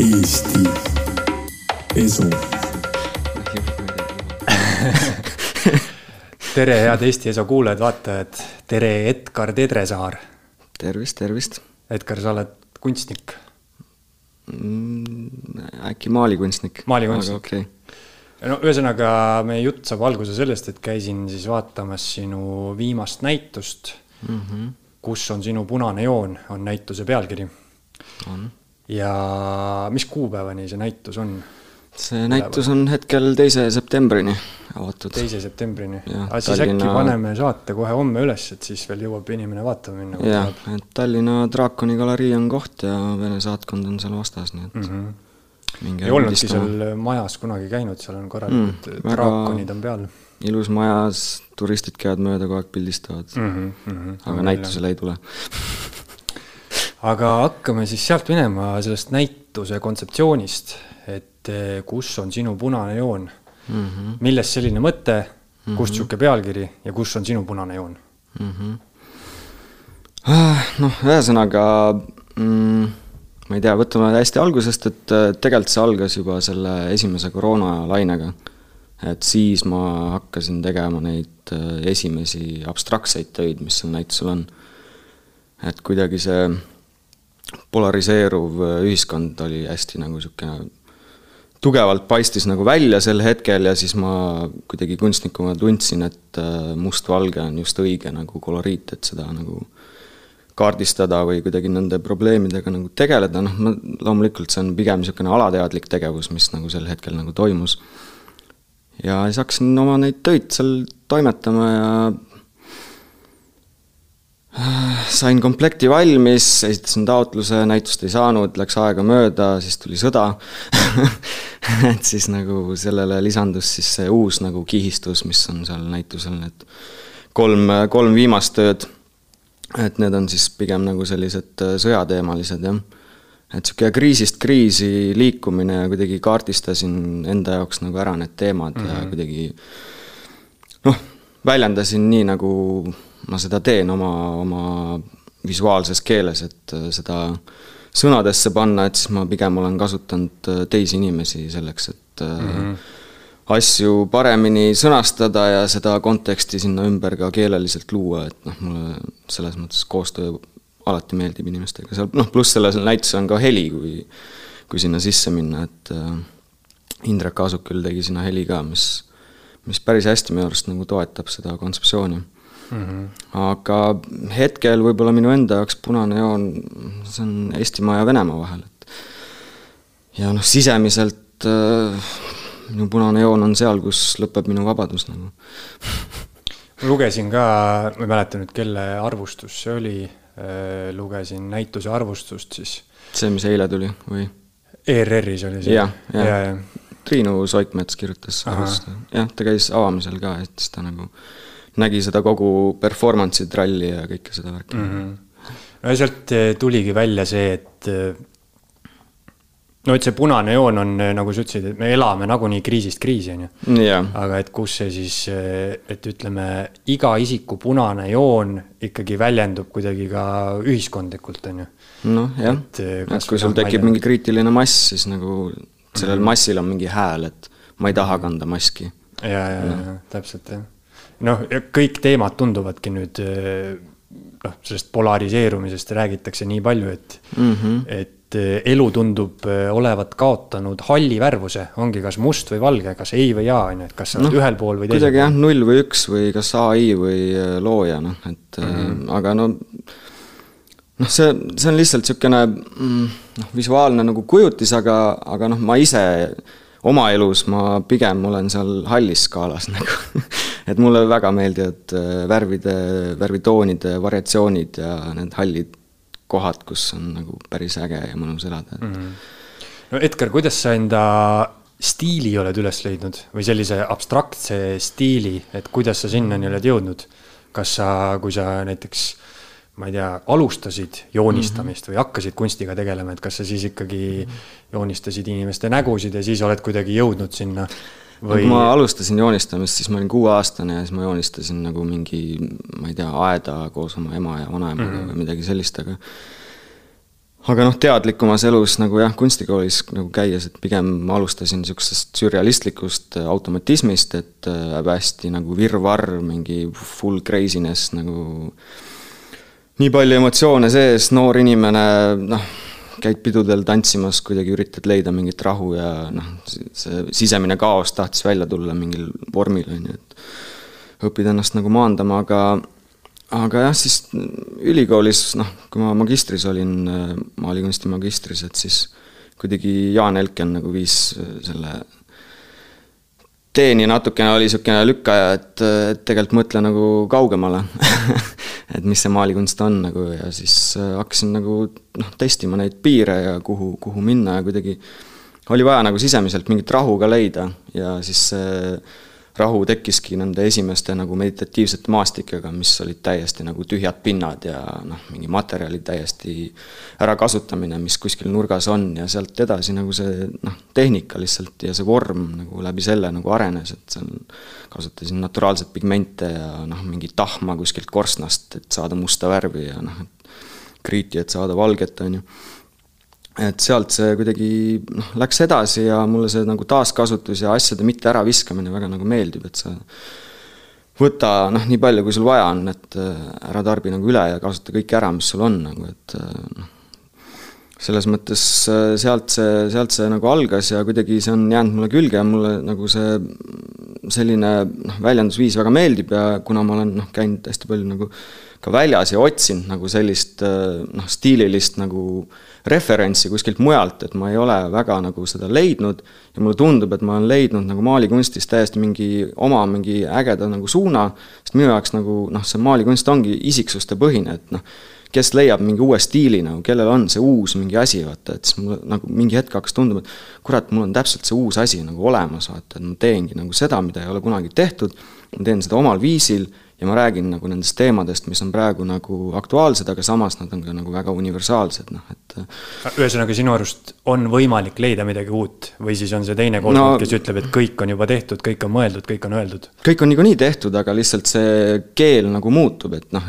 Eesti Esu. tere, head Eesti Eso kuulajad-vaatajad, tere, Edgar Tedresaar. tervist, tervist Edgar, sa oled kunstnik, mm,. äkki maalikunstnik? Maalikunstnik. okei okay., no ühesõnaga, meie jutt saab alguse sellest, et käisin siis vaatamas sinu viimast näitust mm. -hmm. kus on sinu punane joon, on näituse pealkiri. on. Ja mis kuupäevani see näitus on? see näitus on hetkel teise septembrini avatud. teise septembrini. Aga siis Tallinna- äkki paneme saate kohe homme üles, et siis veel jõuab inimene vaatama minna. jah, et Tallinna Draakoni galerii on koht ja Vene saatkond on seal vastas, nii et mm. -hmm. minge ei olnudki seal majas kunagi käinud, seal on korralikud Mm, draakonid on peal ilus majas, turistid käivad mööda, kogu aeg pildistavad mm, mm. -hmm. aga näitusele ei tule. aga hakkame siis sealt minema, sellest näituse kontseptsioonist, et eh, kus on sinu punane joon Mm -hmm. millest selline mõte, kust sihuke pealkiri ja kus on sinu punane joon? Mhm. Ah, noh, ühesõnaga mm, ma ei tea, võtame hästi algusest, et äh, tegelikult see algas juba selle esimese koroonalainega. et siis ma hakkasin tegema neid äh, esimesi abstraktseid töid, mis seal näitusel on. et kuidagi see polariseeruv äh, ühiskond oli hästi nagu niisugune tugevalt paistis nagu välja sel hetkel ja siis ma kuidagi kunstnikuna tundsin, et äh, mustvalge on just õige nagu koloriit, et seda nagu kaardistada või kuidagi nende probleemidega nagu tegeleda, noh, ma loomulikult see on pigem niisugune alateadlik tegevus, mis nagu sel hetkel nagu toimus. ja siis hakkasin oma neid töid seal toimetama ja sain komplekti valmis, esitasin taotluse, näitust ei saanud, läks aega mööda, siis tuli sõda. et siis nagu sellele lisandus siis see uus nagu kihistus, mis on seal näitusel need kolm, kolm viimast tööd. et need on siis pigem nagu sellised äh, sõjateemalised jah. et sihuke kriisist kriisi liikumine ja kuidagi kaardistasin enda jaoks nagu ära need teemad mm -hmm. ja kuidagi noh, väljendasin nii, nagu ma seda teen oma, oma visuaalses keeles, et äh, seda sõnadesse panna, et siis ma pigem olen kasutanud äh, teisi inimesi selleks, et mm -hmm. asju paremini sõnastada ja seda konteksti sinna ümber ka keeleliselt luua, et noh, mulle selles mõttes koostöö alati meeldib inimestega seal, noh, pluss sellel näitusel on ka heli, kui kui sinna sisse minna, et Indrek Aasuk küll tegi sinna heli ka, mis mis päris hästi minu arust nagu toetab seda kontseptsiooni mm. -hmm. aga hetkel võib-olla minu enda jaoks punane joon, see on Eestimaa ja Venemaa vahel, et ja noh, sisemiselt äh, minu punane joon on seal, kus lõpeb minu vabadus nagu. ma lugesin ka, ma ei mäleta nüüd, kelle arvustus see oli, lugesin näituse arvustust siis see, mis eile tuli või? ERR-is oli see. jah, ja, jah ja.. Triinu Soikmets kirjutas jah, ta käis avamisel ka, et siis ta nagu nägi seda kogu performance'i tralli ja kõike seda värki mm. Mhm. no ja sealt eh, tuligi välja see, et eh, no et see punane joon on, nagu sa ütlesid, et me elame nagunii kriisist kriisi, on ju. -hmm. aga et kus see siis, et ütleme, iga isiku punane joon ikkagi väljendub kuidagi ka ühiskondlikult, on ju. noh jah, Et, eh, kui sul noh, tekib tea. mingi kriitiline mass, siis nagu sellel Mhm. massil on mingi hääl, et ma ei taha kanda maski. ja, ja, ja täpselt jah. noh, kõik teemad tunduvadki nüüd eh, noh, sellest polariseerumisest räägitakse nii palju, et mm. -hmm. et eh, elu tundub eh, olevat kaotanud halli värvuse, ongi kas must või valge, kas ei või jaa, on ju, et kas sa oled Noh, ühel pool või teisel kuidagi jah, null või üks või kas ai või looja, noh, et mm. -hmm. aga no noh, see, see on lihtsalt niisugune mm, noh, visuaalne nagu kujutis, aga, aga noh, ma ise oma elus ma pigem olen seal hallis skaalas nagu. et mulle väga meeldivad äh, värvide, värvitoonide variatsioonid ja need hallid kohad, kus on nagu päris äge ja mõnus elada, et Mhm. no Edgar, kuidas sa enda stiili oled üles leidnud või sellise abstraktse stiili, et kuidas sa sinnani oled jõudnud? kas sa, kui sa näiteks ma ei tea, alustasid joonistamist või hakkasid kunstiga tegelema, et kas sa siis ikkagi joonistasid inimeste nägusid ja siis oled kuidagi jõudnud sinna või... kui ma alustasin joonistamist, siis ma olin kuueaastane ja siis ma joonistasin nagu mingi, ma ei tea, aeda koos oma ema ja vanaemaga mm -hmm. või midagi sellist, aga aga noh, teadlikumas elus nagu jah, kunstikoolis nagu käies, et pigem ma alustasin niisugusest sürrealistlikust automatismist, et äh, hästi nagu virvarr, mingi full craziness nagu nii palju emotsioone sees, noor inimene, noh, käid pidudel tantsimas, kuidagi üritad leida mingit rahu ja noh, see sisemine kaos tahtis välja tulla mingil vormil, on ju, et õpid ennast nagu maandama, aga aga jah, siis ülikoolis, noh, kui ma magistris olin, maalikunsti magistris, et siis kuidagi Jaan Elken nagu viis selle teeni natukene, oli niisugune lükkaja, et, et tegelikult mõtle nagu kaugemale et mis see maalikunst on nagu ja siis hakkasin nagu noh, testima neid piire ja kuhu, kuhu minna ja kuidagi oli vaja nagu sisemiselt mingit rahu ka leida ja siis see rahu tekkiski nende esimeste nagu meditatiivsete maastikega, mis olid täiesti nagu tühjad pinnad ja noh, mingi materjali täiesti ärakasutamine, mis kuskil nurgas on ja sealt edasi nagu see noh, tehnika lihtsalt ja see vorm nagu läbi selle nagu arenes, et seal kasutasin naturaalseid pigmente ja noh, mingit tahma kuskilt korstnast, et saada musta värvi ja noh, et kriiti, et saada valget, on ju et sealt see kuidagi noh, läks edasi ja mulle see nagu taaskasutus ja asjade mitte äraviskamine väga nagu meeldib, et sa võta noh, nii palju, kui sul vaja on, et äh, ära tarbi nagu üle ja kasuta kõike ära, mis sul on nagu, et äh, noh, selles mõttes äh, sealt see, sealt see nagu algas ja kuidagi see on jäänud mulle külge ja mulle nagu see selline noh, väljendusviis väga meeldib ja kuna ma olen noh, käinud hästi palju nagu ka väljas ja otsinud nagu sellist noh, stiililist nagu äh, referentsi kuskilt mujalt, et ma ei ole väga nagu seda leidnud. Ja mulle tundub, et ma olen leidnud nagu maalikunstis täiesti mingi oma mingi ägeda nagu suuna, sest minu jaoks nagu noh, see maalikunst ongi isiksuste põhine, et noh, kes leiab mingi uue stiili nagu, kellel on see uus mingi asi, vaata, et siis mul nagu mingi hetk hakkas tunduma, et kurat, mul on täpselt see uus asi nagu olemas, vaata, et ma teengi nagu seda, mida ei ole kunagi tehtud, ma teen seda omal viisil ja ma räägin nagu nendest teemadest, mis on praegu nagu aktuaalsed, aga samas nad on ka nagu väga universaalsed, noh et. ühesõnaga, sinu arust on võimalik leida midagi uut või siis on see teine kolmand no,, kes ütleb, et kõik on juba tehtud, kõik on mõeldud, kõik on öeldud? kõik on niikuinii tehtud, aga lihtsalt see keel nagu muutub, et noh,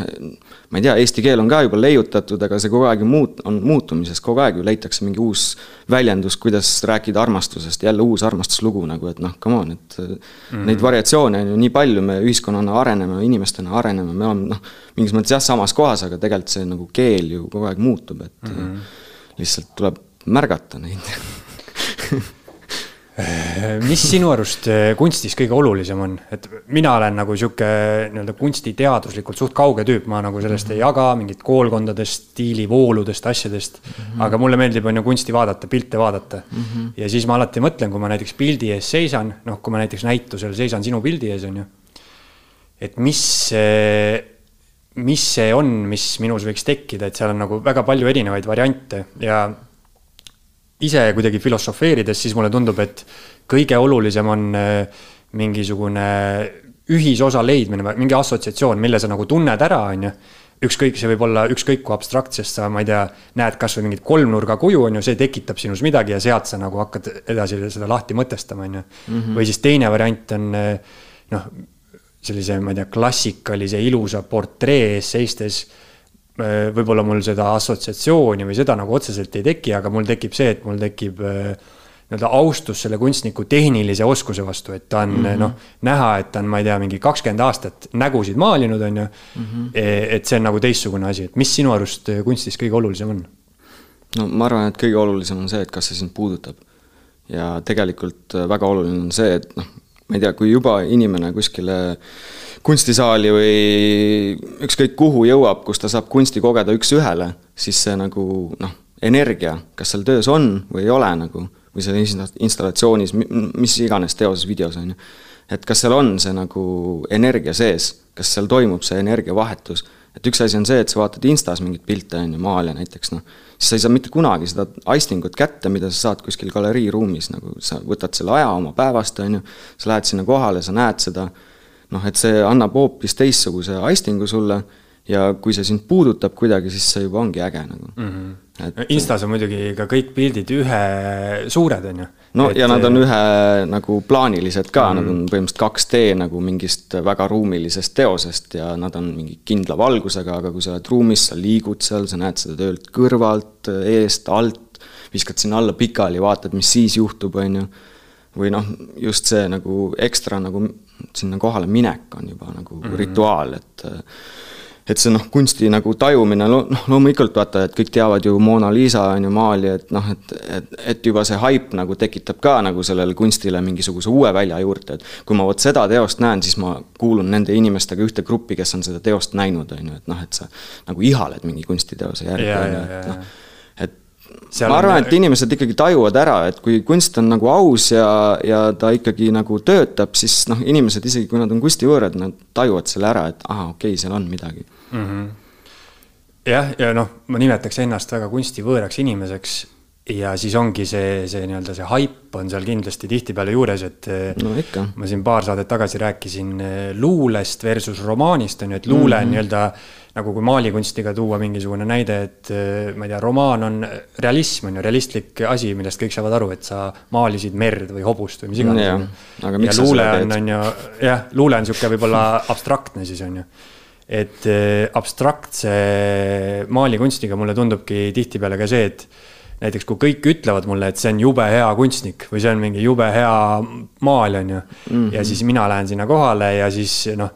ma ei tea, eesti keel on ka juba leiutatud, aga see kogu aeg ju muut-, on muutumises, kogu aeg ju leitakse mingi uus väljendus, kuidas rääkida armastusest, jälle uus armastuslugu nagu, et noh, come on, et mm -hmm. neid variatsioone on ju nii palju, me ühiskonnana areneme, inimestena areneme, me oleme noh, mingis mõttes jah, samas kohas, aga tegelikult see nagu keel ju kogu aeg muutub, et mm -hmm. lihtsalt tuleb märgata neid mis sinu arust eh, kunstis kõige olulisem on, et mina olen nagu sihuke nii-öelda kunstiteaduslikult suht kauge tüüp, ma nagu sellest mm -hmm. ei jaga, mingit koolkondadest, stiilivooludest, asjadest mm. -hmm. aga mulle meeldib, on ju kunsti vaadata, pilte vaadata mm. -hmm. ja siis ma alati mõtlen, kui ma näiteks pildi ees seisan, noh, kui ma näiteks näitusel seisan sinu pildi ees, on ju. et mis, mis see on, mis minus võiks tekkida, et seal on nagu väga palju erinevaid variante ja ise kuidagi filosofeerides, siis mulle tundub, et kõige olulisem on äh, mingisugune ühisosa leidmine või mingi assotsiatsioon, mille sa nagu tunned ära, on ju. ükskõik, see võib olla ükskõik kui abstraktsest sa, ma ei tea, näed kasvõi mingit kolmnurga kuju, on ju, see tekitab sinus midagi ja sealt sa nagu hakkad edasi seda lahti mõtestama, on ju. Mhm. või siis teine variant on äh, noh, sellise, ma ei tea, klassikalise ilusa portree ees seistes võib-olla mul seda assotsiatsiooni või seda nagu otseselt ei teki, aga mul tekib see, et mul tekib äh, nii-öelda austus selle kunstniku tehnilise oskuse vastu, et ta on mm -hmm. noh, näha, et ta on, ma ei tea, mingi kakskümmend aastat nägusid maalinud, on ju mm. -hmm. et see on nagu teistsugune asi, et mis sinu arust äh, kunstis kõige olulisem on? no ma arvan, et kõige olulisem on see, et kas see sind puudutab. ja tegelikult väga oluline on see, et noh, ma ei tea, kui juba inimene kuskile kunstisaali või ükskõik kuhu jõuab, kus ta saab kunsti kogeda üks-ühele, siis see nagu noh, energia, kas seal töös on või ei ole nagu, või seal installatsioonis, mis iganes teoses, videos, on ju. et kas seal on see nagu energia sees, kas seal toimub see energiavahetus, et üks asi on see, et sa vaatad Instas mingeid pilte, on ju, maalja näiteks, noh, siis sa ei saa mitte kunagi seda aistingut kätte, mida sa saad kuskil galeriiruumis, nagu sa võtad selle aja oma päevast, on ju, sa lähed sinna kohale, sa näed seda noh, et see annab hoopis teistsuguse aistingu sulle ja kui see sind puudutab kuidagi, siis see juba ongi äge nagu mm. -hmm. et Instas on muidugi ka kõik pildid ühe suured, on ju. No et... ja nad on ühe nagu plaanilised ka mm, nad on põhimõtteliselt 2D nagu mingist väga ruumilisest teosest ja nad on mingi kindla valgusega, aga kui sa oled ruumis, sa liigud seal, sa näed seda töölt kõrvalt, eest, alt, viskad sinna alla pikali, vaatad, mis siis juhtub, on ju. või noh, just see nagu ekstra nagu sinna kohale minek on juba nagu mm rituaal, et et see noh, kunsti nagu tajumine, noh loomulikult vaata, et kõik teavad ju Mona Lisa on ju maali, et noh, et, et, et juba see haip nagu tekitab ka nagu sellele kunstile mingisuguse uue välja juurde, et kui ma vot seda teost näen, siis ma kuulun nende inimestega ühte gruppi, kes on seda teost näinud, on ju, et noh, et sa nagu ihaled mingi kunstiteose järgi, on ju, et noh Seal ma arvan, et inimesed ikkagi tajuvad ära, et kui kunst on nagu aus ja, ja ta ikkagi nagu töötab, siis noh, inimesed isegi kui nad on kunstivõõrad, nad tajuvad selle ära, et ahah, okei okay,, seal on midagi mm. -hmm. jah, ja noh, ma nimetaks ennast väga kunstivõõraks inimeseks ja siis ongi see, see nii-öelda see haip on seal kindlasti tihtipeale juures, et no, ikka. ma siin paar saadet tagasi rääkisin eh, luulest versus romaanist, on ju, et luule mm -hmm. nii-öelda nagu kui maalikunstiga tuua mingisugune näide, et eh, ma ei tea, romaan on realism, on ju, realistlik asi, millest kõik saavad aru, et sa maalisid merd või hobust või mis iganes. ja, ja luule on, on ju, jah, luule on niisugune võib-olla abstraktne siis, on ju et eh, abstraktse maalikunstiga mulle tundubki tihtipeale ka see, et näiteks kui kõik ütlevad mulle, et see on jube hea kunstnik või see on mingi jube hea maal, on ju mm. -hmm. ja siis mina lähen sinna kohale ja siis noh,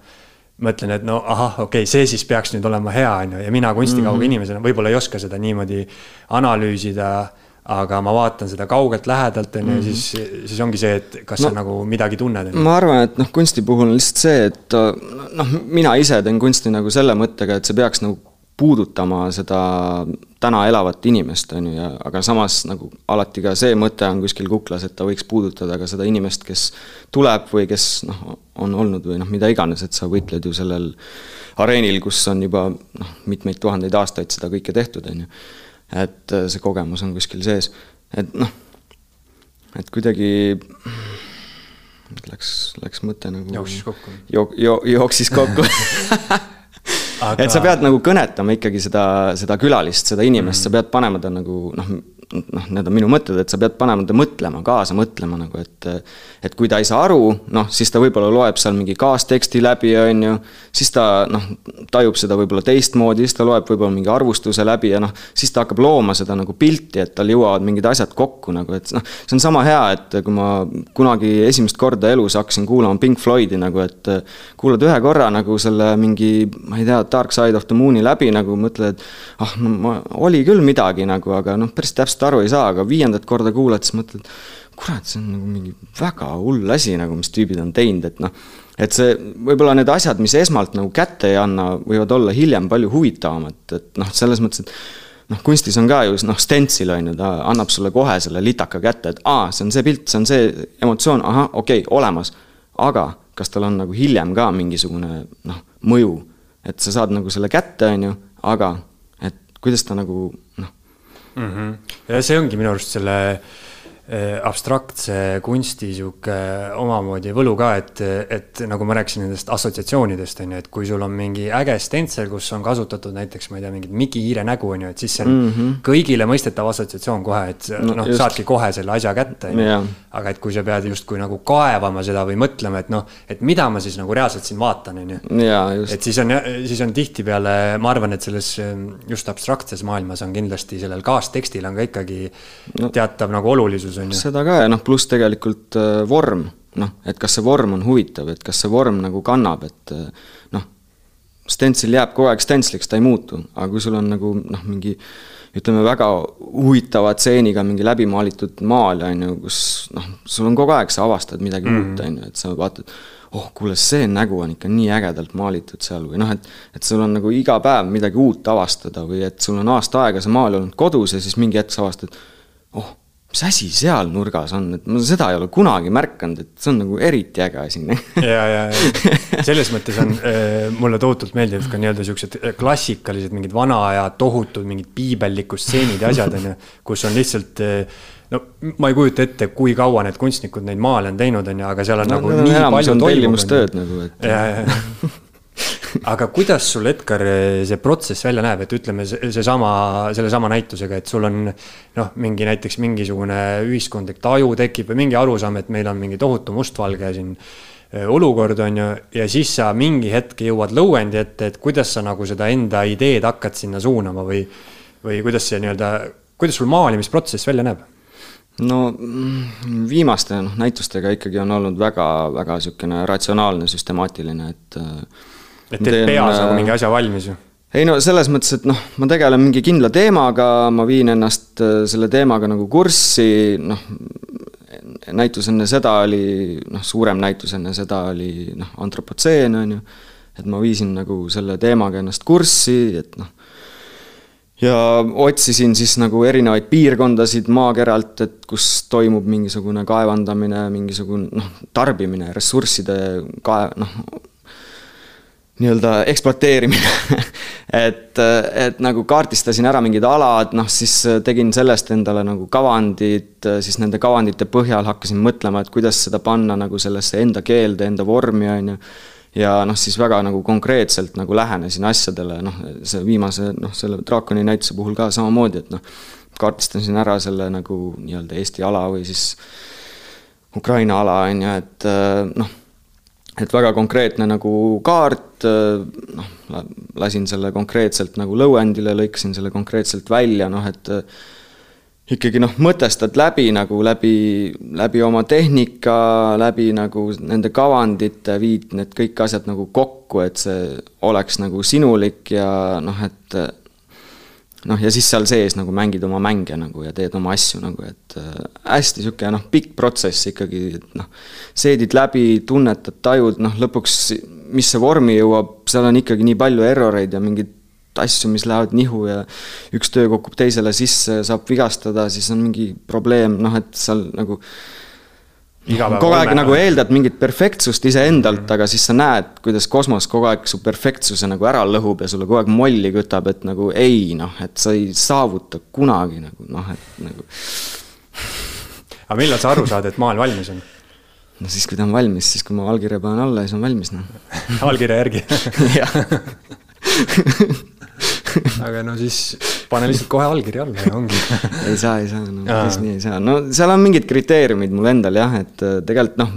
mõtlen, et no ahah, okei okay,, see siis peaks nüüd olema hea, on ju, ja mina kunstikauge mm -hmm. inimesena võib-olla ei oska seda niimoodi analüüsida aga ma vaatan seda kaugelt, lähedalt, on ju, mhm. siis, siis ongi see, et kas no, sa nagu midagi tunned. ma arvan, et noh, kunsti puhul on lihtsalt see, et noh, mina ise teen kunsti nagu selle mõttega, et see peaks nagu puudutama seda täna elavat inimest, on ju, ja aga samas nagu alati ka see mõte on kuskil kuklas, et ta võiks puudutada ka seda inimest, kes tuleb või kes noh, on olnud või noh, mida iganes, et sa võitled ju sellel areenil, kus on juba noh, mitmeid tuhandeid aastaid seda kõike tehtud, on ju et äh, see kogemus on kuskil sees, et noh, et kuidagi läks, läks mõte nagu jooksis kokku jo,. Jo, jooksis kokku Aga... et sa pead nagu kõnetama ikkagi seda, seda külalist, seda inimest mm, -hmm. sa pead panema ta nagu noh, noh, need on minu mõtted, et sa pead panema ta mõtlema, kaasa mõtlema nagu, et et kui ta ei saa aru, noh, siis ta võib-olla loeb seal mingi kaasteksti läbi, on ju, siis ta noh, tajub seda võib-olla teistmoodi, siis ta loeb võib-olla mingi arvustuse läbi ja noh, siis ta hakkab looma seda nagu pilti, et tal jõuavad mingid asjad kokku nagu, et noh, see on sama hea, et kui ma kunagi esimest korda elus hakkasin kuulama Pink Floydi nagu, et kuulad ühe korra nagu selle mingi, ma ei tea, Dark Side of the Moon'i läbi nagu mõtled, et ah, no ma, oli küll midagi nagu, aga noh, päris täpselt täpselt aru ei saa, aga viiendat korda kuulad, siis mõtled, kurat, see on nagu mingi väga hull asi nagu, mis tüübid on teinud, et noh, et see, võib-olla need asjad, mis esmalt nagu kätte ei anna, võivad olla hiljem palju huvitavamad, et noh, selles mõttes, et noh, kunstis on ka ju noh, stentsil on ju, ta annab sulle kohe selle litaka kätte, et aa, see on see pilt, see on see emotsioon, ahah, okei okay,, olemas. aga kas tal on nagu hiljem ka mingisugune noh, mõju, et sa saad nagu selle kätte, on ju, aga et kuidas ta nagu mm. -hmm. ja see ongi minu arust selle Äh, abstraktse kunsti sihuke omamoodi võlu ka, et, et nagu ma rääkisin nendest assotsiatsioonidest on ju, et kui sul on mingi äge stentsel, kus on kasutatud näiteks, ma ei tea, mingit Migi Hiire nägu on ju, et siis see on mm -hmm. kõigile mõistetav assotsiatsioon kohe, et no, noh, saadki kohe selle asja kätte. aga et kui sa pead justkui nagu kaevama seda või mõtlema, et noh, et mida ma siis nagu reaalselt siin vaatan, on ju. et siis on, siis on tihtipeale, ma arvan, et selles just abstraktses maailmas on kindlasti sellel kaastekstil on ka ikkagi no. teatav nagu olulisus on ju. seda ka ja noh, pluss tegelikult äh, vorm, noh, et kas see vorm on huvitav, et kas see vorm nagu kannab, et äh, noh, stentsil jääb kogu aeg stentsliks, ta ei muutu, aga kui sul on nagu noh, mingi ütleme, väga huvitava stseeniga mingi läbimaalitud maal, on ju, kus noh, sul on kogu aeg, sa avastad midagi mm -hmm. uut, on ju, et sa vaatad, oh, kuule, see nägu on ikka nii ägedalt maalitud seal või noh, et et sul on nagu iga päev midagi uut avastada või et sul on aasta aega see maal olnud kodus ja siis mingi hetk sa avastad, oh mis asi seal nurgas on, et ma seda ei ole kunagi märganud, et see on nagu eriti äge asi. ja, ja, ja selles mõttes on äh,, mulle tohutult meeldivad ka nii-öelda siuksed äh, klassikalised mingid vana aja tohutud mingid piibellikud stseenid ja asjad on ju, kus on lihtsalt äh, no ma ei kujuta ette, kui kaua need kunstnikud neid maale on teinud, on ju, aga seal on no, nagu nii palju tellimustööd nagu, et. aga kuidas sul, Edgar, see protsess välja näeb, et ütleme, seesama, sellesama näitusega, et sul on noh, mingi näiteks mingisugune ühiskondlik taju tekib või mingi arusaam, et meil on mingi tohutu mustvalge siin äh, olukord, on ju, ja siis sa mingi hetk jõuad lõuendi ette, et kuidas sa nagu seda enda ideed hakkad sinna suunama või, või kuidas see nii-öelda, kuidas sul maalimisprotsess välja näeb? no viimaste noh, näitustega ikkagi on olnud väga, väga niisugune ratsionaalne, süstemaatiline, et. Äh, et teed peas nagu mingi asja valmis ju? ei no selles mõttes, et noh, ma tegelen mingi kindla teemaga, ma viin ennast äh, selle teemaga nagu kurssi, noh, näitus enne seda oli, noh, suurem näitus enne seda oli noh, antropotseen, on ju, et ma viisin nagu selle teemaga ennast kurssi, et noh, ja otsisin siis nagu erinevaid piirkondasid maakeralt, et kus toimub mingisugune kaevandamine, mingisugune noh, tarbimine, ressursside kae-, noh, nii-öelda ekspluateerimine. Et, et nagu kaardistasin ära mingid alad, noh siis tegin sellest endale nagu kavandid, siis nende kavandite põhjal hakkasin mõtlema, et kuidas seda panna nagu sellesse enda keelde, enda vormi, on ju. Ja noh, siis väga nagu konkreetselt nagu lähenesin asjadele, noh, see viimase noh, selle draakoni näituse puhul ka samamoodi, et noh, kaardistasin ära selle nagu nii-öelda Eesti ala või siis Ukraina ala, on ju, et noh, et väga konkreetne nagu kaart, noh, lasin selle konkreetselt nagu lõuendile, lõikasin selle konkreetselt välja, noh et ikkagi noh, mõtestad läbi nagu läbi, läbi oma tehnika, läbi nagu nende kavandite, viid need kõik asjad nagu kokku, et see oleks nagu sinulik ja noh, et noh, ja siis seal sees nagu mängid oma mänge nagu ja teed oma asju nagu, et äh, hästi niisugune noh, pikk protsess ikkagi, et noh, seedid läbi, tunnetad, tajud, noh lõpuks mis see vormi jõuab, seal on ikkagi nii palju erroreid ja mingeid asju, mis lähevad nihu ja üks töö kukub teisele sisse, saab vigastada, siis on mingi probleem, noh et seal nagu kogu aeg olme. nagu eeldad mingit perfektsust iseendalt mm, -hmm. aga siis sa näed, kuidas kosmos kogu aeg su perfektsuse nagu ära lõhub ja sulle kogu aeg molli kütab, et nagu ei noh, et sa ei saavuta kunagi nagu noh, et nagu. aga millal sa aru saad, et maal valmis on? no siis, kui ta on valmis, siis kui ma allkirja panen alla, siis on valmis noh allkirja järgi jah aga no siis pane lihtsalt kohe allkiri alla ja ongi ei saa, ei saa, no päris nii ei saa, no seal on mingid kriteeriumid mul endal jah, et äh, tegelikult noh,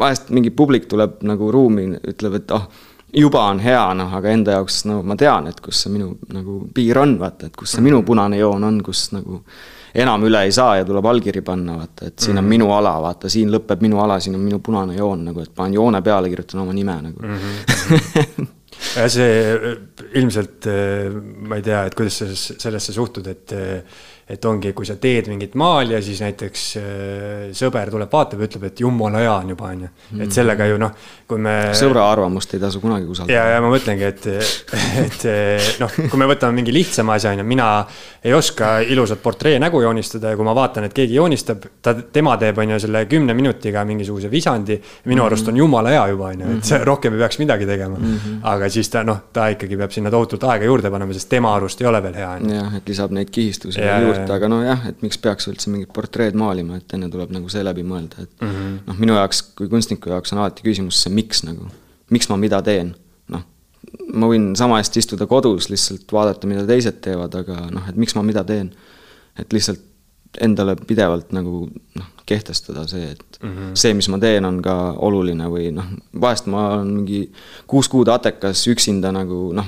vahest mingi publik tuleb nagu ruumi, ütleb, et oh, juba on hea, noh, aga enda jaoks no ma tean, et kus see minu nagu piir on, vaata, et kus see minu punane joon on, kus nagu enam üle ei saa ja tuleb allkiri panna, vaata, et siin on mm -hmm. minu ala, vaata, siin lõpeb minu ala, siin on minu punane joon nagu, et panen joone peale, kirjutan oma nime nagu mm. -hmm. see ilmselt, ma ei tea, et kuidas sa sellesse suhtud, et et ongi, kui sa teed mingit maali ja siis näiteks äh, sõber tuleb, vaatab ja ütleb, et jumala hea on juba, on ju. et mm. sellega ju noh, kui me. sõbra arvamust ei tasu kunagi usaldada. ja, ja ma mõtlengi, et, et noh, kui me võtame mingi lihtsama asja, on ju, mina ei oska ilusat portree nägu joonistada ja kui ma vaatan, et keegi joonistab, ta, tema teeb, on ju, selle kümne minutiga mingisuguse visandi. minu arust on jumala hea juba, on ju, et mhm. rohkem ei peaks midagi tegema mm. -hmm. aga siis ta noh, ta ikkagi peab sinna tohutult aega juurde panema, sest tema arust ei ole veel hea, on ju. jah, et lisab neid kihistusi juurde juurde, aga nojah, et miks peaks üldse mingit portreed maalima, et enne tuleb nagu see läbi mõelda, et mm -hmm. noh, minu jaoks kui kunstniku jaoks on alati küsimus see miks nagu, miks ma mida teen, noh. ma võin sama hästi istuda kodus, lihtsalt vaadata, mida teised teevad, aga noh, et miks ma mida teen. et lihtsalt endale pidevalt nagu noh, kehtestada see, et mm -hmm. see, mis ma teen, on ka oluline või noh, vahest ma olen mingi kuus kuud atekas üksinda nagu noh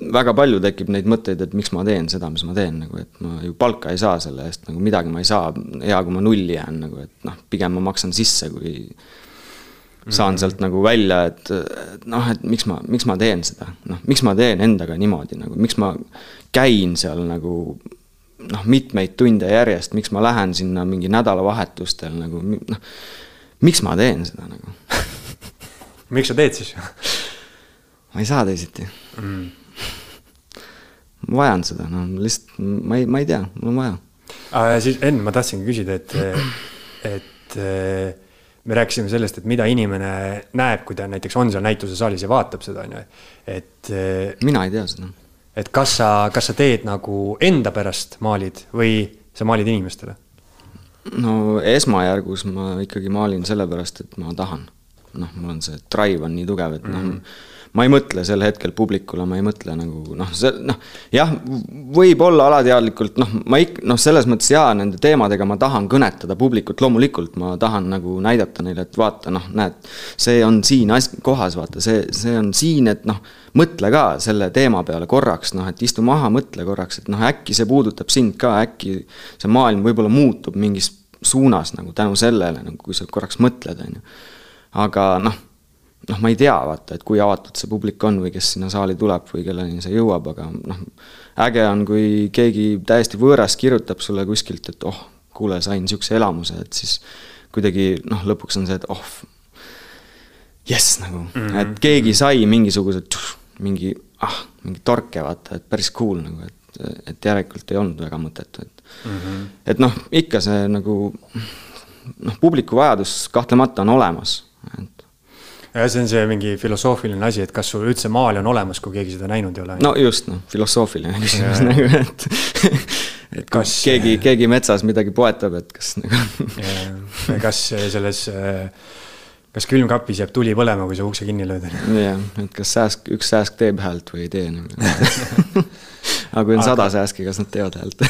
väga palju tekib neid mõtteid, et miks ma teen seda, mis ma teen, nagu et ma ju palka ei saa selle eest, nagu midagi ma ei saa, hea, kui ma nulli jään nagu, et noh, pigem ma maksan sisse, kui saan sealt nagu välja, et, et noh, et miks ma, miks ma teen seda, noh, miks ma teen endaga niimoodi nagu, miks ma käin seal nagu noh, mitmeid tunde järjest, miks ma lähen sinna mingi nädalavahetustel nagu noh, miks ma teen seda nagu? Miks sa teed siis? Ma ei saa teisiti. Mm ma vajan seda, no lihtsalt ma ei, ma ei tea, mul on vaja siis Enn, ma tahtsingi küsida, et, et me rääkisime sellest, et mida inimene näeb, kui ta näiteks on seal näitusesaalis ja vaatab seda, on ju, et. mina ei tea seda. et kas sa, kas sa teed nagu enda pärast maalid või sa maalid inimestele? no esmajärgus ma ikkagi maalin sellepärast, et ma tahan. noh, mul on see drive on nii tugev, et noh mm -hmm ma ei mõtle sel hetkel publikule, ma ei mõtle nagu noh, see noh, jah, võib-olla alateadlikult noh, ma ik-, noh, selles mõttes jaa, nende teemadega ma tahan kõnetada publikut, loomulikult ma tahan nagu näidata neile, et vaata noh, näed, see on siin as-, kohas, vaata, see, see on siin, et noh, mõtle ka selle teema peale korraks, noh, et istu maha, mõtle korraks, et noh, äkki see puudutab sind ka, äkki see maailm võib-olla muutub mingis suunas nagu tänu sellele, nagu kui sa korraks mõtled, on ju. aga noh, noh, ma ei tea, vaata, et kui avatud see publik on või kes sinna saali tuleb või kelleni see jõuab, aga noh, äge on, kui keegi täiesti võõras kirjutab sulle kuskilt, et oh, kuule, sain niisuguse elamuse, et siis kuidagi noh, lõpuks on see, et oh, jess nagu mm, -hmm. et keegi sai mingisuguse, mingi, ah, mingi torke, vaata, et päris cool nagu, et et järelikult ei olnud väga mõttetu, et mm. -hmm. et noh, ikka see nagu noh, publiku vajadus kahtlemata on olemas, et. Ja see on see mingi filosoofiline asi, et kas sul üldse maali on olemas, kui keegi seda näinud ei ole? no just, noh, filosoofiline küsimus nagu, et et kas keegi, keegi metsas midagi poetab, et kas nagu. kas selles kas külmkapis jääb tuli põlema, kui sa ukse kinni lööd? jah, et kas sääsk, üks sääsk teeb häält või ei tee nagu aga kui on sada sääski, kas nad teevad häält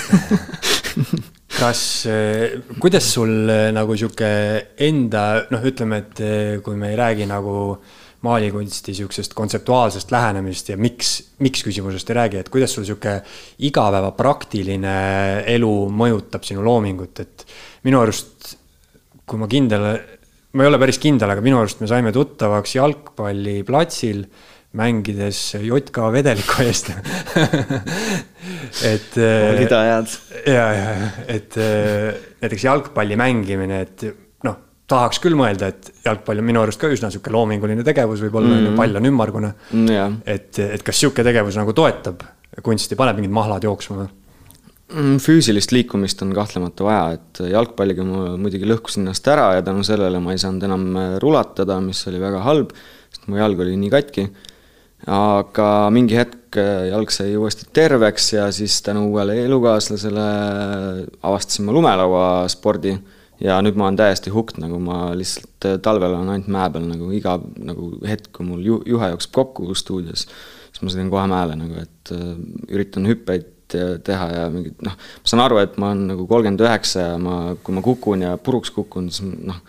kas, eh, kuidas sul eh, nagu sihuke enda, noh, ütleme, et eh, kui me ei räägi nagu maalikunsti sihukesest kontseptuaalsest lähenemist ja miks, miks küsimusest ei räägi, et kuidas sul sihuke igapäeva praktiline elu mõjutab sinu loomingut, et minu arust, kui ma kindel, ma ei ole päris kindel, aga minu arust me saime tuttavaks jalgpalliplatsil mängides JK vedeliku eest et. olid ajad. ja, ja, et äh, näiteks jalgpalli mängimine, et noh, tahaks küll mõelda, et jalgpall on minu arust ka üsna sihuke loominguline tegevus võib-olla mm, -hmm. pall on ümmargune mm,. et, et kas sihuke tegevus nagu toetab kunsti, paneb mingid mahlad jooksma või? Mm, füüsilist liikumist on kahtlemata vaja, et jalgpalliga ma muidugi lõhkusin ennast ära ja tänu sellele ma ei saanud enam rulatada, mis oli väga halb, sest mu jalg oli nii katki aga mingi hetk äh, jalg sai uuesti terveks ja siis tänu uuele elukaaslasele avastasin ma lumelauaspordi ja nüüd ma olen täiesti hooked, nagu ma lihtsalt äh, talvel olen ainult mäe peal nagu iga nagu hetk, kui mul ju-, juhe jookseb kokku stuudios, siis ma sõidan kohe mäele nagu, et äh, üritan hüppeid teha ja mingid noh, ma saan aru, et ma olen nagu kolmkümmend üheksa ja ma, kui ma kukun ja puruks kukun, siis noh,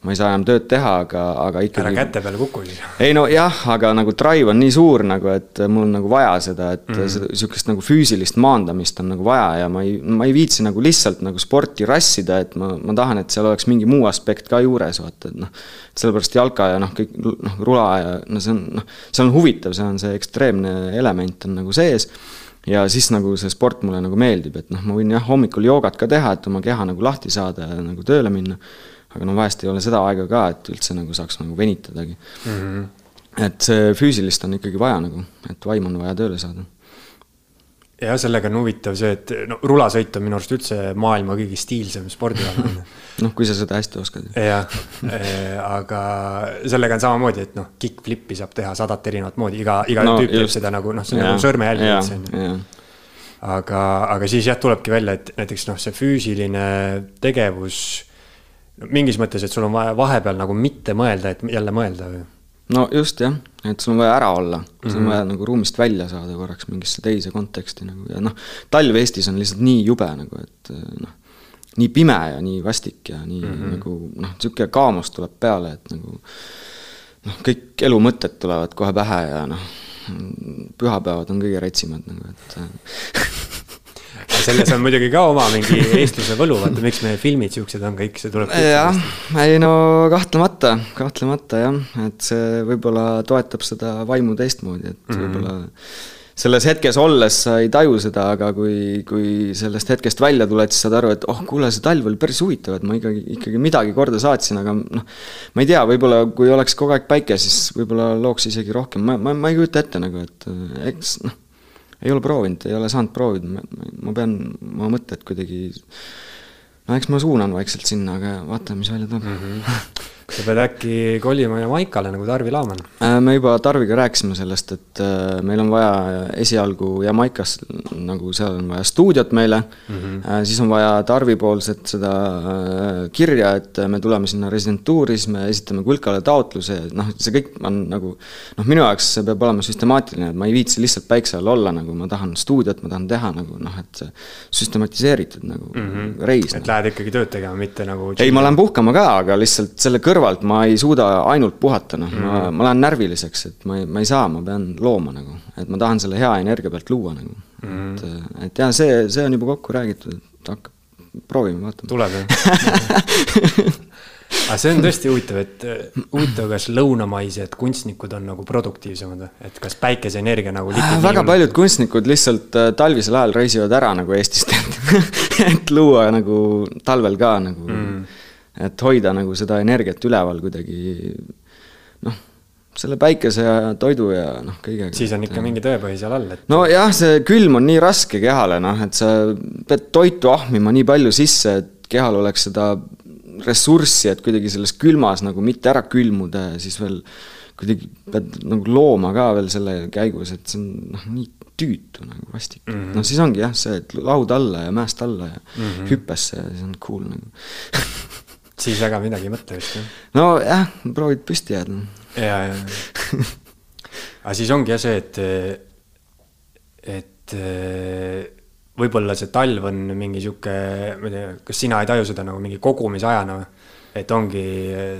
ma ei saa enam tööd teha, aga, aga ikkagi. ära käte peale kuku siis. ei no jah, aga nagu drive on nii suur nagu, et mul on nagu vaja seda, et mm -hmm. sihukest nagu füüsilist maandamist on nagu vaja ja ma ei, ma ei viitsi nagu lihtsalt nagu sporti rassida, et ma, ma tahan, et seal oleks mingi muu aspekt ka juures, vaata, et noh. sellepärast jalka ja noh, kõik noh, rula ja no see on noh, see on huvitav, see on see ekstreemne element on nagu sees ja siis nagu see sport mulle nagu meeldib, et noh, ma võin jah, hommikul joogat ka teha, et oma keha nagu lahti saada ja nagu tööle minna aga no vahest ei ole seda aega ka, et üldse nagu saaks nagu venitadagi mm. -hmm. et see füüsilist on ikkagi vaja nagu, et vaim on vaja tööle saada. ja sellega on huvitav see, et no rulasõit on minu arust üldse maailma kõige stiilsem spordiala noh, kui sa seda hästi oskad. jah, eh, aga sellega on samamoodi, et noh, kick-flip'i saab teha sadat erinevat moodi, iga, iga no, tüüp teeb seda nagu noh, see on nagu sõrmejälg üldse on ju aga, aga siis jah, tulebki välja, et näiteks noh, see füüsiline tegevus mingis mõttes, et sul on vaja vahepeal nagu mitte mõelda, et jälle mõelda või? no just jah, et sul on vaja ära olla, sul on mm -hmm. vaja nagu ruumist välja saada korraks mingisse teise konteksti nagu ja noh, talv Eestis on lihtsalt nii jube nagu, et noh, nii pime ja nii vastik ja nii mm -hmm. nagu noh, niisugune kaamus tuleb peale, et nagu noh, kõik elu mõtted tulevad kohe pähe ja noh, pühapäevad on kõige retsimad nagu, et selles on muidugi ka oma mingi eestluse võlu, vaata miks meie filmid siuksed on kõik, see tuleb. jah, ei no kahtlemata, kahtlemata jah, et see võib-olla toetab seda vaimu teistmoodi, et mm -hmm. võib-olla selles hetkes olles sa ei taju seda, aga kui, kui sellest hetkest välja tuled, siis saad aru, et oh, kuule, see talv oli päris huvitav, et ma ikkagi, ikkagi midagi korda saatsin, aga noh, ma ei tea, võib-olla kui oleks kogu aeg päike, siis võib-olla looks isegi rohkem, ma, ma, ma ei kujuta ette nagu, et eks noh ei ole proovinud, ei ole saanud proovida, ma pean oma mõtted kuidagi no eks ma suunan vaikselt sinna, aga vaatame, mis välja tuleb mm. -hmm. sa pead äkki kolima Jamaikale nagu Tarvi Laaman. Äh, me juba Tarviga rääkisime sellest, et äh, meil on vaja esialgu Jamaikas nagu seal on vaja stuudiot meile mm, -hmm. siis on vaja Tarvi-poolset seda kirja, et me tuleme sinna residentuuri, siis me esitame Kulkale taotluse ja noh, see kõik on nagu noh, minu jaoks see peab olema süstemaatiline, et ma ei viitsi lihtsalt päikse all olla, nagu ma tahan stuudiot, ma tahan teha nagu noh, et süstematiseeritud nagu mm -hmm. reis. et lähed ikkagi tööd tegema, mitte nagu ei, ma lähen puhkama ka, aga lihtsalt selle kõrvalt ma ei suuda ainult puhata, noh mm, -hmm. ma, ma lähen närviliseks, et ma ei, ma ei saa, ma pean looma nagu, et ma tahan selle hea energia pealt luua nagu mm. -hmm. et, et jah, see, see on juba kokku räägitud, et hakkab, proovime, vaatame. tuleb jah aga see on tõesti huvitav, et huvitav, kas lõunamaised kunstnikud on nagu produktiivsemad või, et kas päikeseenergia nagu äh, väga paljud kunstnikud lihtsalt äh, talvisel ajal reisivad ära nagu Eestist, et, et luua nagu talvel ka nagu mm et hoida nagu seda energiat üleval kuidagi noh, selle päikese ja toidu ja noh, kõigega. siis on ikka mingi tõepõhi seal all, et. nojah, see külm on nii raske kehale, noh, et sa pead toitu ahmima nii palju sisse, et kehal oleks seda ressurssi, et kuidagi selles külmas nagu mitte ära külmuda ja siis veel kuidagi pead nagu looma ka veel selle käigus, et see on noh, nii tüütu nagu vastik mm -hmm.. noh, siis ongi jah, see, et laud alla ja mäest alla ja mm -hmm. hüppesse ja siis on cool nagu siis väga midagi ei mõtle vist, jah? nojah, proovid püsti jääda. ja, ja. aga siis ongi jah see, et, et võib-olla see talv on mingi sihuke, ma ei tea, kas sina ei taju seda nagu mingi kogumisajana või? Et ongi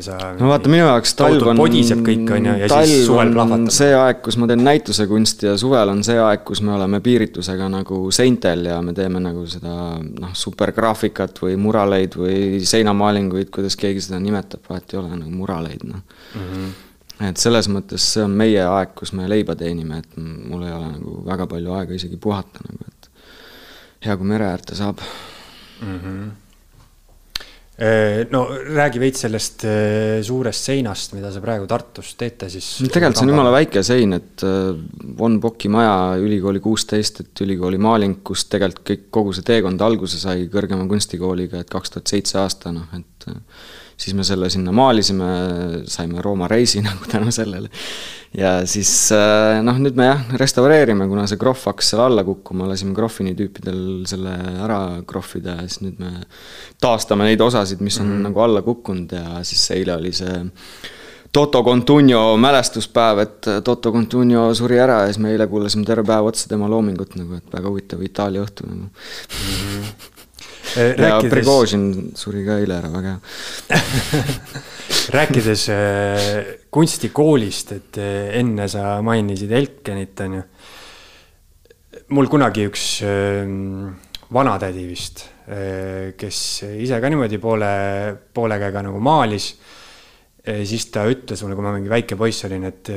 sa. no vaata, minu jaoks talv on. podiseb kõik, on ju, ja siis suvel plahvatab. see aeg, kus ma teen näitusekunsti ja suvel on see aeg, kus me oleme piiritusega nagu seintel ja me teeme nagu seda noh, supergraafikat või muraleid või seinamaalinguid, kuidas keegi seda nimetab, vahet ei ole, nagu muraleid, noh mm. -hmm et selles mõttes see on meie aeg, kus me leiba teenime, et mul ei ole nagu väga palju aega isegi puhata nagu, et hea, kui mere äärde saab mm. -hmm no räägi veits sellest äh, suurest seinast, mida sa praegu Tartus teete siis. tegelikult see on jumala väike sein, et äh, Von Bocki maja ülikooli kuusteist, et ülikooli maaling, kus tegelikult kõik, kogu see teekond alguse sai kõrgema kunstikooliga, et kaks tuhat seitse aasta, noh, et siis me selle sinna maalisime, saime Rooma reisi nagu tänu sellele. ja siis äh, noh, nüüd me jah, restaureerime, kuna see krohv hakkas seal alla kukkuma, lasime krohvini tüüpidel selle ära krohvida ja siis nüüd me taastame neid osasid, mis on mm -hmm. nagu alla kukkunud ja siis eile oli see Toto Contugno mälestuspäev, et Toto Contugno suri ära ja siis me eile kuulasime terve päev otsa tema loomingut nagu, et väga huvitav Itaalia õhtu nagu mm. -hmm Äh, rääkides... ja Prigožin suri ka eile ära, väga hea rääkides äh, kunstikoolist, et äh, enne sa mainisid Elkenit, on ju. mul kunagi üks vanatädi vist, kes ise ka niimoodi poole, poole käega nagu maalis siis ta ütles mulle, kui ma mingi väike poiss olin, et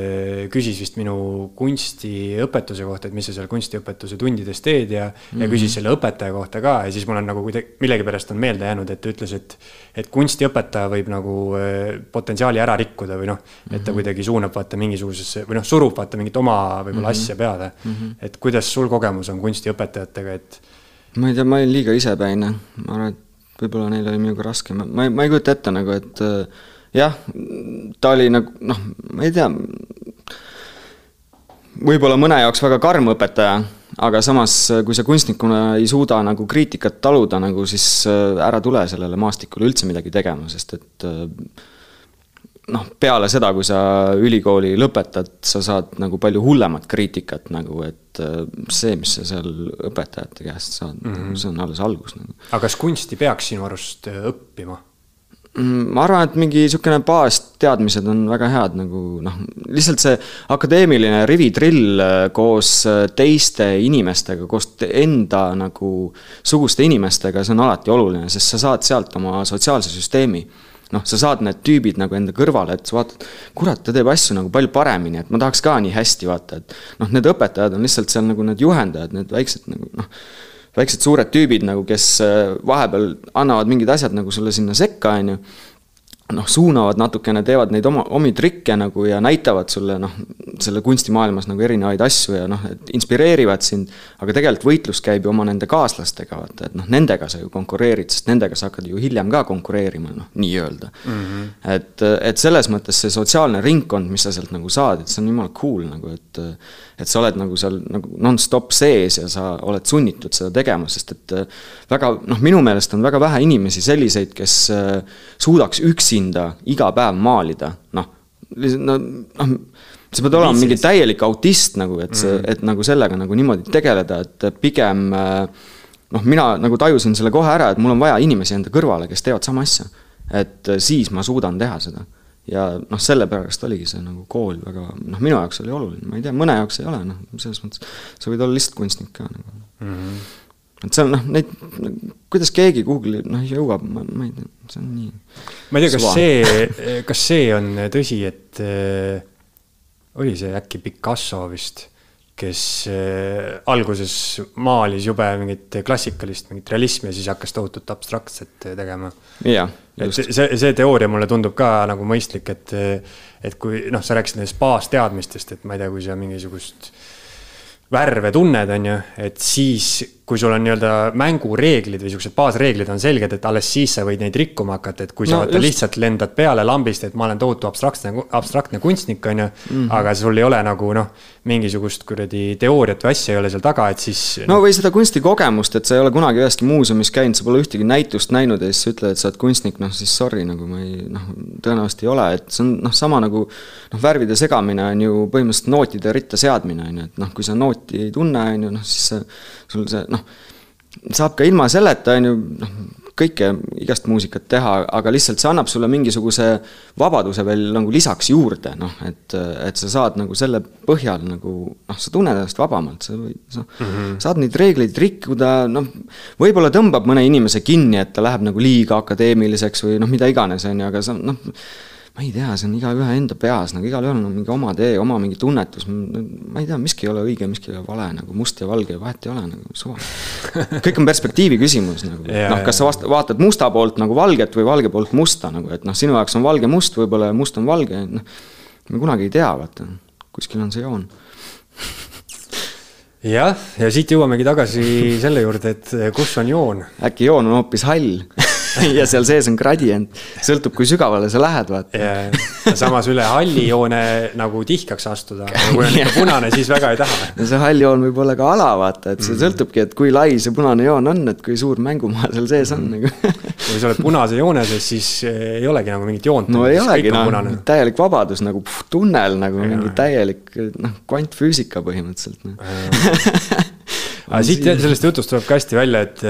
küsis vist minu kunstiõpetuse kohta, et mis sa seal kunstiõpetuse tundides teed ja mm, -hmm. ja küsis mhm. selle õpetaja kohta ka ja siis mul on nagu kuidagi millegipärast on meelde jäänud, et ta ütles, et. et kunstiõpetaja võib nagu potentsiaali ära rikkuda või noh, et ta mhm. kuidagi suunab vaata mingisugusesse või noh, surub vaata mingit oma võib-olla mm -hmm. asja peale mm. -hmm. et kuidas sul kogemus on kunstiõpetajatega, et. ma ei tea, ma olin liiga isepäine, ma arvan, et võib-olla neil oli minuga raske, ma, ma ei kujuta ette nagu, et äh, jah, ta oli nagu noh, ma ei tea, võib-olla mõne jaoks väga karm õpetaja, aga samas, kui sa kunstnikuna ei suuda nagu kriitikat taluda, nagu siis äh, ära tule sellele maastikule üldse midagi tegema, sest et äh, noh, peale seda, kui sa ülikooli lõpetad, sa saad nagu palju hullemat kriitikat nagu, et äh, see, mis sa seal õpetajate käest saad mm, -hmm. see on alles algus nagu. aga kas kunsti peaks sinu arust õppima? Mm, ma arvan, et mingi niisugune baasteadmised on väga head nagu noh, lihtsalt see akadeemiline rivitrill äh, koos äh, teiste inimestega, koos enda nagu suguste inimestega, see on alati oluline, sest sa saad sealt oma sotsiaalse süsteemi. noh, sa saad need tüübid nagu enda kõrvale, et sa vaatad, kurat, ta teeb asju nagu palju paremini, et ma tahaks ka nii hästi vaata, et noh, need õpetajad on lihtsalt seal nagu need juhendajad, need väiksed nagu noh väiksed suured tüübid nagu, kes äh, vahepeal annavad mingid asjad nagu sulle sinna sekka, on ju. Noh, suunavad natukene, teevad neid oma, omi trikke nagu ja näitavad sulle noh, selle kunstimaailmas nagu erinevaid asju ja noh, et inspireerivad sind. aga tegelikult võitlus käib ju oma nende kaaslastega, vaata, et noh, nendega sa ju konkureerid, sest nendega sa hakkad ju hiljem ka konkureerima, noh, nii-öelda mm. -hmm. et, et selles mõttes see sotsiaalne ringkond, mis sa sealt nagu saad, et see on jumala cool nagu, et. et sa oled nagu seal nagu nonstop sees ja sa oled sunnitud seda tegema, sest et väga noh, minu meelest on väga vähe inimesi selliseid, kes suudaks üksinda üksinda iga päev maalida, noh, no noh, sa pead olema mingi täielik autist nagu, et see mm, -hmm. et nagu sellega nagu niimoodi tegeleda, et pigem noh, mina nagu tajusin selle kohe ära, et mul on vaja inimesi enda kõrvale, kes teevad sama asja. et siis ma suudan teha seda. ja noh, sellepärast oligi see nagu kool väga, noh, minu jaoks oli oluline, ma ei tea, mõne jaoks ei ole, noh, selles mõttes sa võid olla lihtsalt kunstnik ka nagu mm. -hmm et see on noh, neid, kuidas keegi kuhugi noh jõuab, ma, ma ei tea, see on nii. ma ei tea, kas see, kas see on tõsi, et äh, oli see äkki Picasso vist, kes äh, alguses maalis jube mingit klassikalist, mingit realismi ja siis hakkas tohutut abstraktset tegema. jah, just. see, see teooria mulle tundub ka nagu mõistlik, et, et kui noh, sa rääkisid nendest baasteadmistest, et ma ei tea, kui sa mingisugust värve tunned, on ju, et siis, kui sul on nii-öelda mängureeglid või siuksed baasreeglid on selged, et alles siis sa võid neid rikkuma hakata, et kui sa no, vaata lihtsalt lendad peale lambist, et ma olen tohutu abstraktne, abstraktne kunstnik, on ju. Mhm. aga sul ei ole nagu noh, mingisugust kuradi teooriat või asja ei ole seal taga, et siis. no või seda kunstikogemust, et sa ei ole kunagi üheski muuseumis käinud, sa pole ühtegi näitust näinud ja siis sa ütled, et sa oled kunstnik, noh siis sorry, nagu ma ei noh, tõenäoliselt ei ole, et see on noh, sama nagu. noh, värvide segamine on ju põhimõtteliselt nootide ritta seadmine, on ju, et noh, kui sa nooti ei tunne, on ju, noh siis see, sul see noh, saab ka ilma selleta, on ju, noh, kõike, igast muusikat teha, aga lihtsalt see annab sulle mingisuguse vabaduse veel nagu lisaks juurde, noh, et, et sa saad nagu selle põhjal nagu noh, sa tunned ennast vabamalt, sa võid, sa mm -hmm. saad neid reegleid rikkuda, noh, võib-olla tõmbab mõne inimese kinni, et ta läheb nagu liiga akadeemiliseks või noh, mida iganes, on ju, aga sa noh, ma ei tea, see on igaühe enda peas, nagu igalühel on mingi oma tee, oma mingi tunnetus, ma ei tea, miski ei ole õige, miski ei ole vale, nagu must ja valge, vahet ei ole, nagu suva. kõik on perspektiivi küsimus nagu, noh, kas sa vast-, vaatad musta poolt nagu valget või valge poolt musta nagu, et noh, sinu jaoks on valge must, võib-olla must on valge, noh, me kunagi ei tea, vaata, kuskil on see joon. Jah, ja siit jõuamegi tagasi selle juurde, et kus on joon. äkki joon on hoopis hall ja seal sees on gradient, sõltub, kui sügavale sa lähed, vaata. ja samas üle halli joone nagu tihkaks astuda, kui on ikka punane, siis väga ei taha. no see hall joon võib olla ka ala, vaata, et see mm. sõltubki, et kui lai see punane joon on, et kui suur mängumaa seal sees on nagu. Kui sa oled punase joone sees, siis ei olegi nagu mingit joont. no ei olegi, noh, täielik vabadus nagu puh, tunnel nagu ja, mingi täielik noh, kvantfüüsika põhimõtteliselt no aga siit sellest jutust tuleb ka hästi välja, et,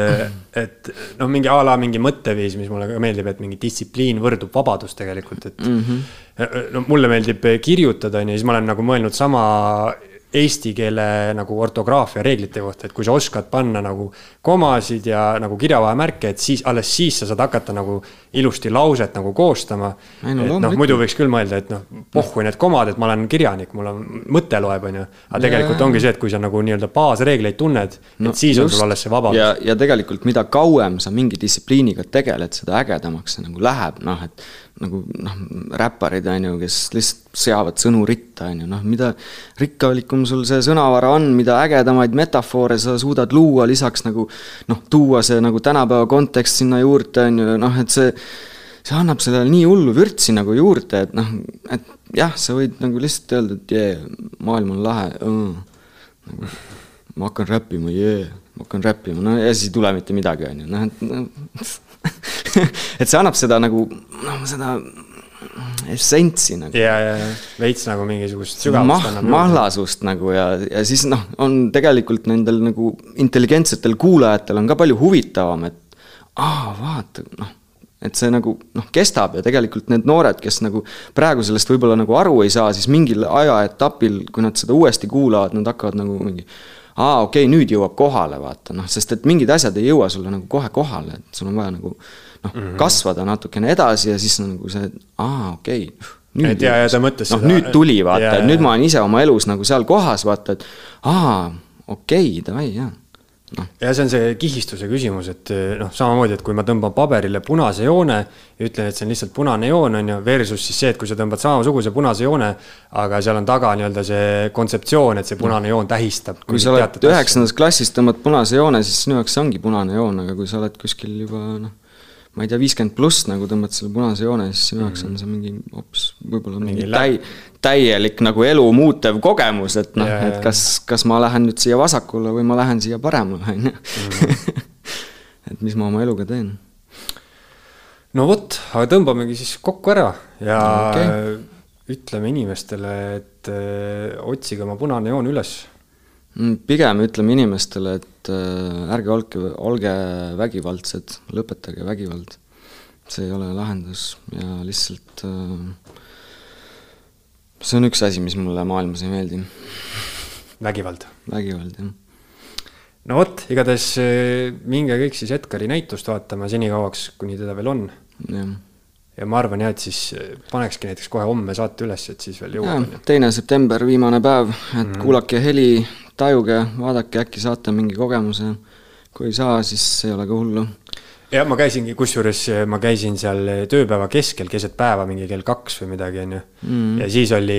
et noh, mingi a la mingi mõtteviis, mis mulle ka meeldib, et mingi distsipliin võrdub vabadus tegelikult, et mm. -hmm. no mulle meeldib kirjutada, on ju, siis ma olen nagu mõelnud sama eesti keele nagu ortograafia reeglite kohta, et kui sa oskad panna nagu komasid ja nagu kirjavahemärke, et siis, alles siis sa saad hakata nagu ilusti lauset nagu koostama. et noh, muidu võiks küll mõelda, et noh, pohhu need komad, et ma olen kirjanik, mul on, mõte loeb, on ju. aga tegelikult ja, ongi see, et kui sa nagu nii-öelda baasreegleid tunned no,, et siis just. on sul alles see vabadus. ja, ja tegelikult, mida kauem sa mingi distsipliiniga tegeled, seda ägedamaks see nagu läheb, noh, et nagu noh, räpparid on ju, kes lihtsalt seavad sõnu ritta, on ju, noh, mida rikkalikum sul see sõnavara on, mida ägedamaid metafoore sa suudad luua, lisaks nagu noh, tuua see nagu tänapäeva kontekst sinna juurde, on ju, noh, et see see annab sellele nii hullu vürtsi nagu juurde, et noh, et jah, sa võid nagu lihtsalt öelda, et jee, maailm on lahe uh,, nagu ma hakkan räppima, jee, ma hakkan räppima, no ja siis ei tule mitte midagi, on ju, noh, et noh et see annab seda nagu, noh, seda essentsi nagu. ja, ja, ja veits nagu mingisugust sügavust annab. mahlasust nagu ja, ja siis noh, on tegelikult nendel nagu intelligentsetel kuulajatel on ka palju huvitavam, et aa, vaata, noh et see nagu noh, kestab ja tegelikult need noored, kes nagu praegu sellest võib-olla nagu aru ei saa, siis mingil ajaetapil, kui nad seda uuesti kuulavad, nad hakkavad nagu mingi aa, okei okay,, nüüd jõuab kohale, vaata noh, sest et mingid asjad ei jõua sulle nagu kohe kohale, et sul on vaja nagu noh mm -hmm., kasvada natukene edasi ja siis nagu see, aa, okei okay, nüüd. et ja, ja ta mõtles noh, nüüd tuli, vaata, et nüüd ma olen ise oma elus nagu seal kohas, vaata, et aa, okei okay,, davai, jaa. Noh. ja see on see kihistuse küsimus, et noh, samamoodi, et kui ma tõmban paberile punase joone ja ütlen, et see on lihtsalt punane joon, on ju, versus siis see, et kui sa tõmbad samasuguse punase joone, aga seal on taga nii-öelda see kontseptsioon, et see punane joon tähistab. kui sa oled üheksandas klassis, tõmbad punase joone, siis sinu jaoks see ongi punane joon, aga kui sa oled kuskil juba noh ma ei tea, viiskümmend pluss nagu tõmbad selle punase joone, siis sinu jaoks on see mingi hoopis võib-olla mingi täi-, täielik nagu elu muutev kogemus, et noh, et kas, kas ma lähen nüüd siia vasakule või ma lähen siia paremale, on ju. Mhm. et mis ma oma eluga teen. no vot, aga tõmbamegi siis kokku ära ja okay. ütleme inimestele, et öö, äh, otsige oma punane joon üles pigem ütleme inimestele, et äh, ärge olge, olge vägivaldsed, lõpetage vägivald. see ei ole lahendus ja lihtsalt äh, see on üks asi, mis mulle maailmas ei meeldi. vägivald? vägivald, jah. no vot, igatahes äh, minge kõik siis Edgari näitust vaatama senikauaks, kuni teda veel on. ja ma arvan jah, et siis panekski näiteks kohe homme saate üles, et siis veel jõuab. teine september, viimane päev, et mm. kuulake heli, tajuge, vaadake, äkki saate mingi kogemuse. kui ei saa, siis ei ole ka hullu. jah, ma käisingi, kusjuures ma käisin seal tööpäeva keskel, keset päeva, mingi kell kaks või midagi, on ju. Mm. ja siis oli,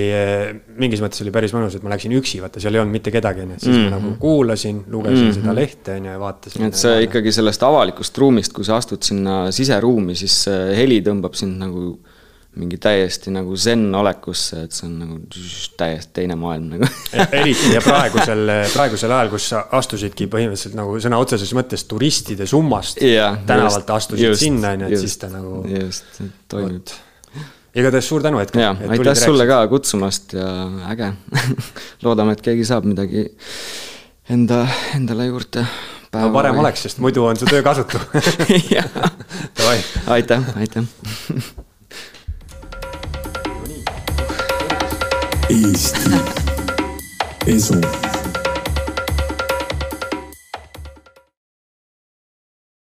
mingis mõttes oli päris mõnus, et ma läksin üksi, vaata, seal ei olnud mitte kedagi, on ju, siis mm -hmm. ma nagu kuulasin, lugesin mm -hmm. seda lehte, on ju, ja vaatasin. et see ikkagi sellest avalikust ruumist, kui sa astud sinna siseruumi, siis heli tõmbab sind nagu mingi täiesti nagu zen-olekusse, et see on nagu täiesti teine maailm nagu e-, eriti ja praegusel, praegusel ajal, kus sa astusidki põhimõtteliselt nagu sõna otseses mõttes turistide summast yeah, tänavalt just, astusid just, sinna, on ju, et siis ta nagu. just, toimib. igatahes suur tänu, Edgar. jaa, aitäh sulle ka kutsumast ja äge loodame, et keegi saab midagi enda, endale juurde. no parem või... oleks, sest muidu on su töö kasutu aitäh, aitäh Eesti Esu